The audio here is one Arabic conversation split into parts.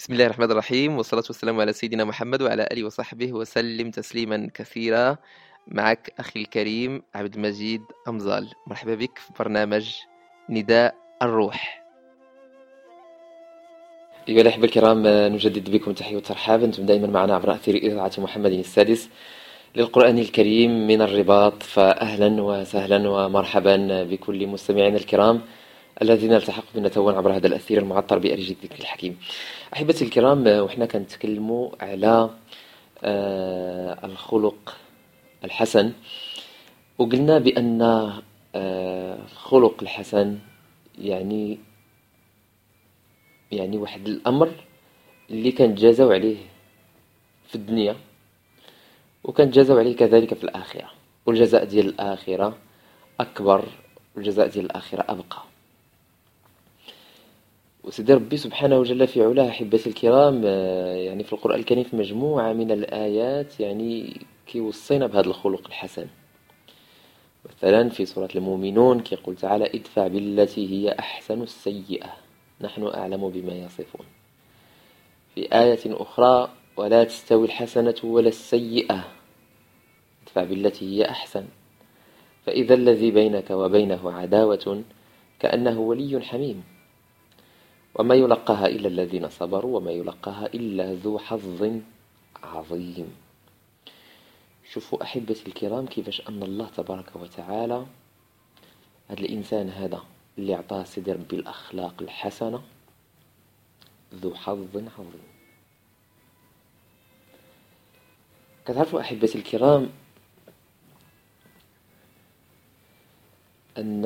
بسم الله الرحمن الرحيم والصلاة والسلام على سيدنا محمد وعلى آله وصحبه وسلم تسليما كثيرا. معك أخي الكريم عبد المجيد أمزال. مرحبا بك في برنامج نداء الروح. أيها الأحبة الكرام نجدد بكم تحية وترحاب. أنتم دائما معنا عبر أثير إذاعة محمد السادس للقرآن الكريم من الرباط. فأهلا وسهلا ومرحبا بكل مستمعينا الكرام. الذين التحقوا بنا توا عبر هذا الأثير المعطر بأرجل الذكر الحكيم. أحبتي الكرام وحنا كنتكلموا على آه، الخلق الحسن وقلنا آه، الخلق الحسن يعني يعني واحد الأمر اللي كنتجازاو عليه في الدنيا وكنتجازاو عليه كذلك في الآخرة. والجزاء ديال الآخرة أكبر والجزاء ديال الآخرة أبقى. وسيدي ربي سبحانه وجل في علاه أحبتي الكرام آه، يعني في القرآن الكريم في مجموعة من الآيات يعني كيوصينا بهذا الخلق الحسن. مثلا في سورة المؤمنون كيقول تعالى ادفع بالتي هي أحسن السيئة نحن أعلم بما يصفون. في آية أخرى ولا تستوي الحسنة ولا السيئة ادفع بالتي هي أحسن. فإذا الذي بينك وبينه عداوة كأنه ولي حميم. وما يلقاها إلا الذين صبروا وما يلقاها إلا ذو حظ عظيم. شوفوا أحبتي الكرام كيفاش أن الله تبارك وتعالى هذا الإنسان هذا اللي أعطاه سيدي ربي الأخلاق الحسنة ذو حظ عظيم. كتعرفوا أحبتي الكرام أن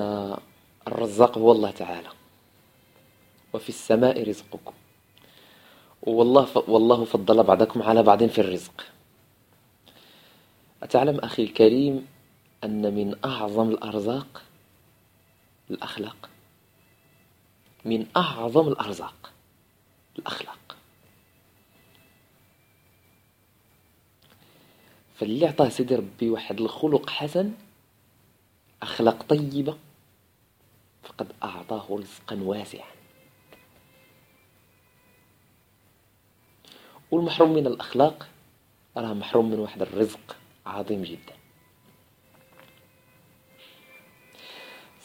الرزاق هو الله تعالى. وفي السماء رزقكم. والله ف... والله فضل بعضكم على بعض في الرزق. أتعلم أخي الكريم أن من أعظم الأرزاق الأخلاق. من أعظم الأرزاق الأخلاق. فاللي عطاه سيدي ربي واحد الخلق حسن أخلاق طيبة فقد أعطاه رزقا واسعا. والمحروم من الأخلاق راه محروم من واحد الرزق عظيم جدا.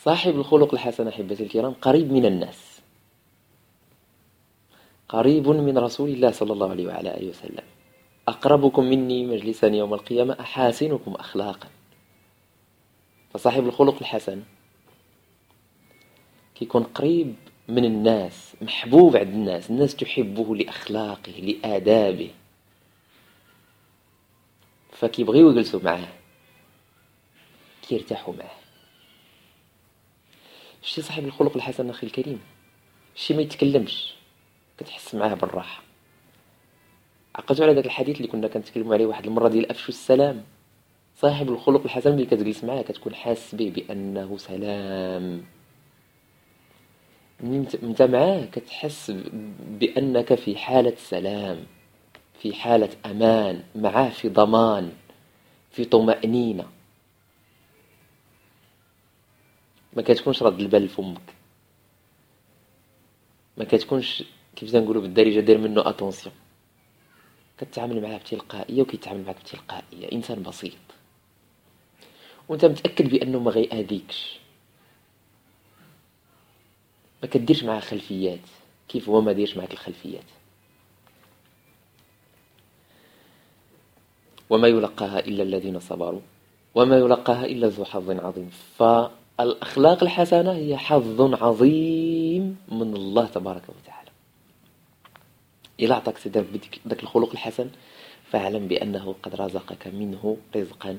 صاحب الخلق الحسن أحبتي الكرام قريب من الناس. قريب من رسول الله صلى الله عليه وعلى آله وسلم. أقربكم مني مجلسا يوم القيامة أحاسنكم أخلاقا. فصاحب الخلق الحسن كيكون قريب من الناس محبوب عند الناس. الناس تحبه لأخلاقه لآدابه. فكيبغيو يجلسوا معاه كيرتاحوا معاه. شتي صاحب الخلق الحسن أخي الكريم؟ شي ما يتكلمش كتحس معاه بالراحة. عقلتوا على ذاك الحديث اللي كنا كنتكلموا عليه واحد المرة ديال أفشو السلام؟ صاحب الخلق الحسن ملي كتجلس معاه كتكون حاس به بأنه سلام. انت معاه كتحس بأنك في حالة سلام في حالة أمان معاه في ضمان في طمأنينة. ما كتكونش رد البال لفمك. ما كتكونش كيف نقولوا بالدارجة دير منه attention كتعامل معاه بتلقائية وكيتعامل معك بتلقائية. إنسان بسيط. وأنت متأكد بأنه ما غيأذيكش. ما كديرش معاه خلفيات. كيف هو ما ديرش معك الخلفيات؟ وما يلقاها إلا الذين صبروا. وما يلقاها إلا ذو حظ عظيم. فالأخلاق الحسنة هي حظ عظيم من الله تبارك وتعالى. إلا أعطاك سيدي ربي ذاك الخلق الحسن فاعلم بأنه قد رزقك منه رزقا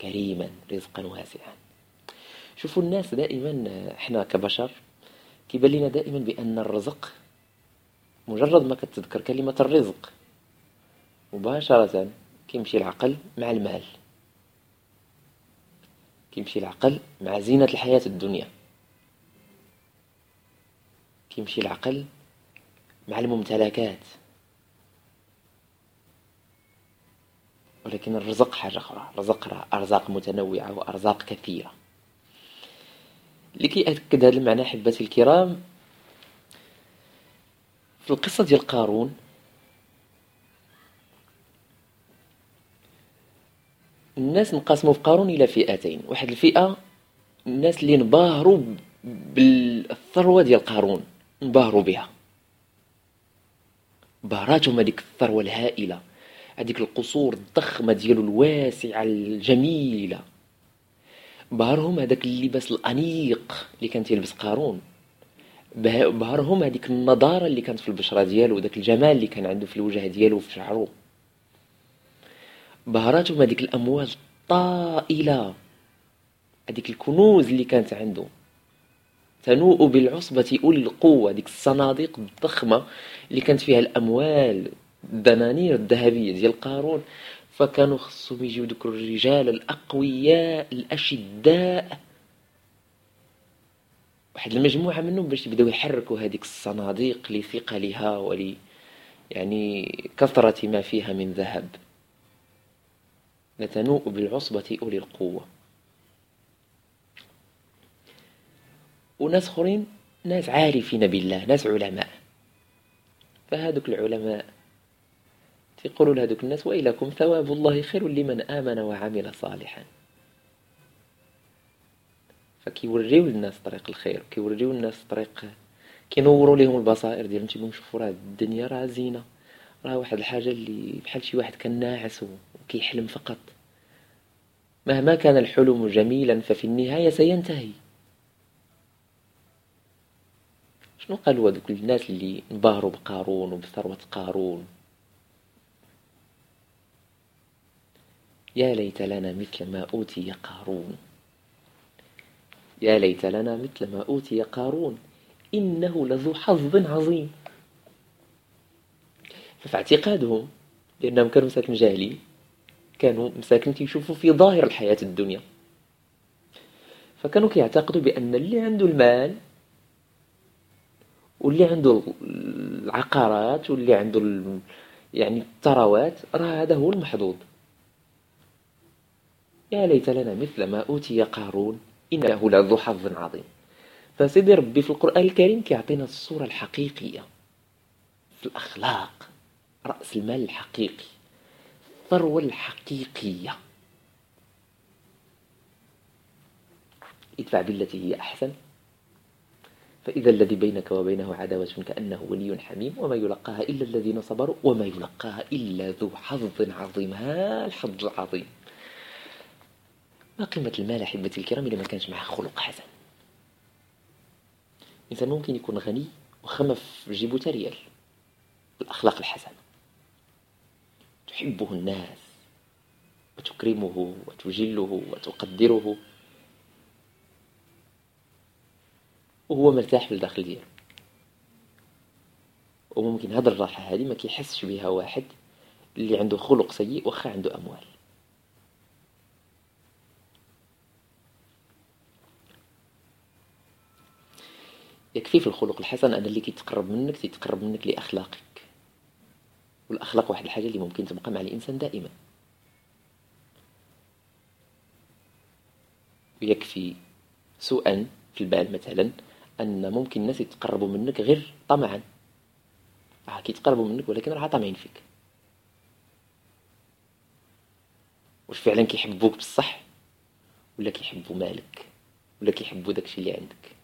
كريما رزقا واسعا. شوفوا الناس دائما إحنا كبشر كيبان لنا دائما بأن الرزق مجرد ما كتذكر كلمة الرزق مباشرة كيمشي العقل مع المال. كيمشي العقل مع زينة الحياة الدنيا. كيمشي العقل مع الممتلكات. ولكن الرزق حاجة أخرى. الرزق أرزاق متنوعة وأرزاق كثيرة. لكي أكد هذا المعنى أحبتي الكرام في القصة ديال قارون الناس انقسموا في قارون إلى فئتين. واحد الفئة الناس اللي انبهروا بالثروة ديال قارون انبهروا بها. بهراتهم هذيك الثروة الهائلة هذيك القصور الضخمة ديالو الواسعة الجميلة. بهرهم هذاك اللباس الأنيق اللي كان تيلبس قارون. بهرهم هذيك النضارة اللي كانت في البشرة ديالو وداك الجمال اللي كان عنده في الوجه ديالو وفي شعره بهراتهم هذيك الاموال الطائلة هذيك الكنوز اللي كانت عنده. تنوء بالعصبة أولي القوة ديك الصناديق الضخمة اللي كانت فيها الأموال الدنانير الذهبية ديال قارون. فكانوا خصهم يجيو دوك الرجال الأقوياء الأشداء. واحد المجموعة منهم باش يبداو يحركوا هذيك الصناديق لثقلها ول يعني كثرة ما فيها من ذهب. لتنوء بالعصبة أولي القوة. وناس أخرين ناس عارفين بالله ناس علماء. فهذوك العلماء تيقولوا لهذوك الناس ويلكم ثواب الله خير لمن آمن وعمل صالحا. فكيوريو الناس طريق الخير كيوريو الناس طريق كينوروا لهم البصائر ديالهم تيقولوا شوفوا راه الدنيا راه زينة راه واحد الحاجة اللي بحال شي واحد كان ناعس وكيحلم فقط. مهما كان الحلم جميلا ففي النهاية سينتهي. شنو قالوا هذوك الناس اللي انبهروا بقارون وبثروة قارون؟ يا ليت لنا مثل ما أوتي قارون. يا ليت لنا مثل ما أوتي قارون. إنه لذو حظ عظيم. ففي اعتقادهم لأنهم كانوا مساكن جاهلين كانوا مساكن تيشوفوا في ظاهر الحياة الدنيا. فكانوا كيعتقدوا بأن اللي عنده المال واللي عنده العقارات واللي عنده يعني الثروات راه هذا هو المحظوظ. يا ليت لنا مثل ما أوتي قارون إنه لذو حظ عظيم. فسيدي ربي في القرآن الكريم كيعطينا الصورة الحقيقية. في الأخلاق رأس المال الحقيقي الثروة الحقيقية. ادفع بالتي هي أحسن. فإذا الذي بينك وبينه عداوة كأنه ولي حميم وما يلقاها إلا الذين صبروا وما يلقاها إلا ذو حظ عظيم. ها الحظ العظيم. ما قيمة المال أحبتي الكرام إذا ما كانش معه خلق حسن؟ الإنسان ممكن يكون غني وخم في جيبه ريال الأخلاق الحسنة. تحبه الناس وتكرمه وتجله وتقدره. وهو مرتاح في الداخل ديالو. وممكن هاد الراحة هذه ما كيحسش بها واحد اللي عنده خلق سيء واخا عنده أموال. يكفي في الخلق. الحسن أن اللي كيتقرب منك تيتقرب منك لأخلاقك. والأخلاق واحد الحاجة اللي ممكن تبقى مع الإنسان دائما. ويكفي سوءا في البال مثلا أن ممكن الناس يتقربوا منك غير طمعا. آه كيتقربوا منك ولكن راه طامعين فيك. واش فعلا كيحبوك بصح؟ ولا كيحبوا مالك؟ ولا كيحبوا داكشي اللي عندك؟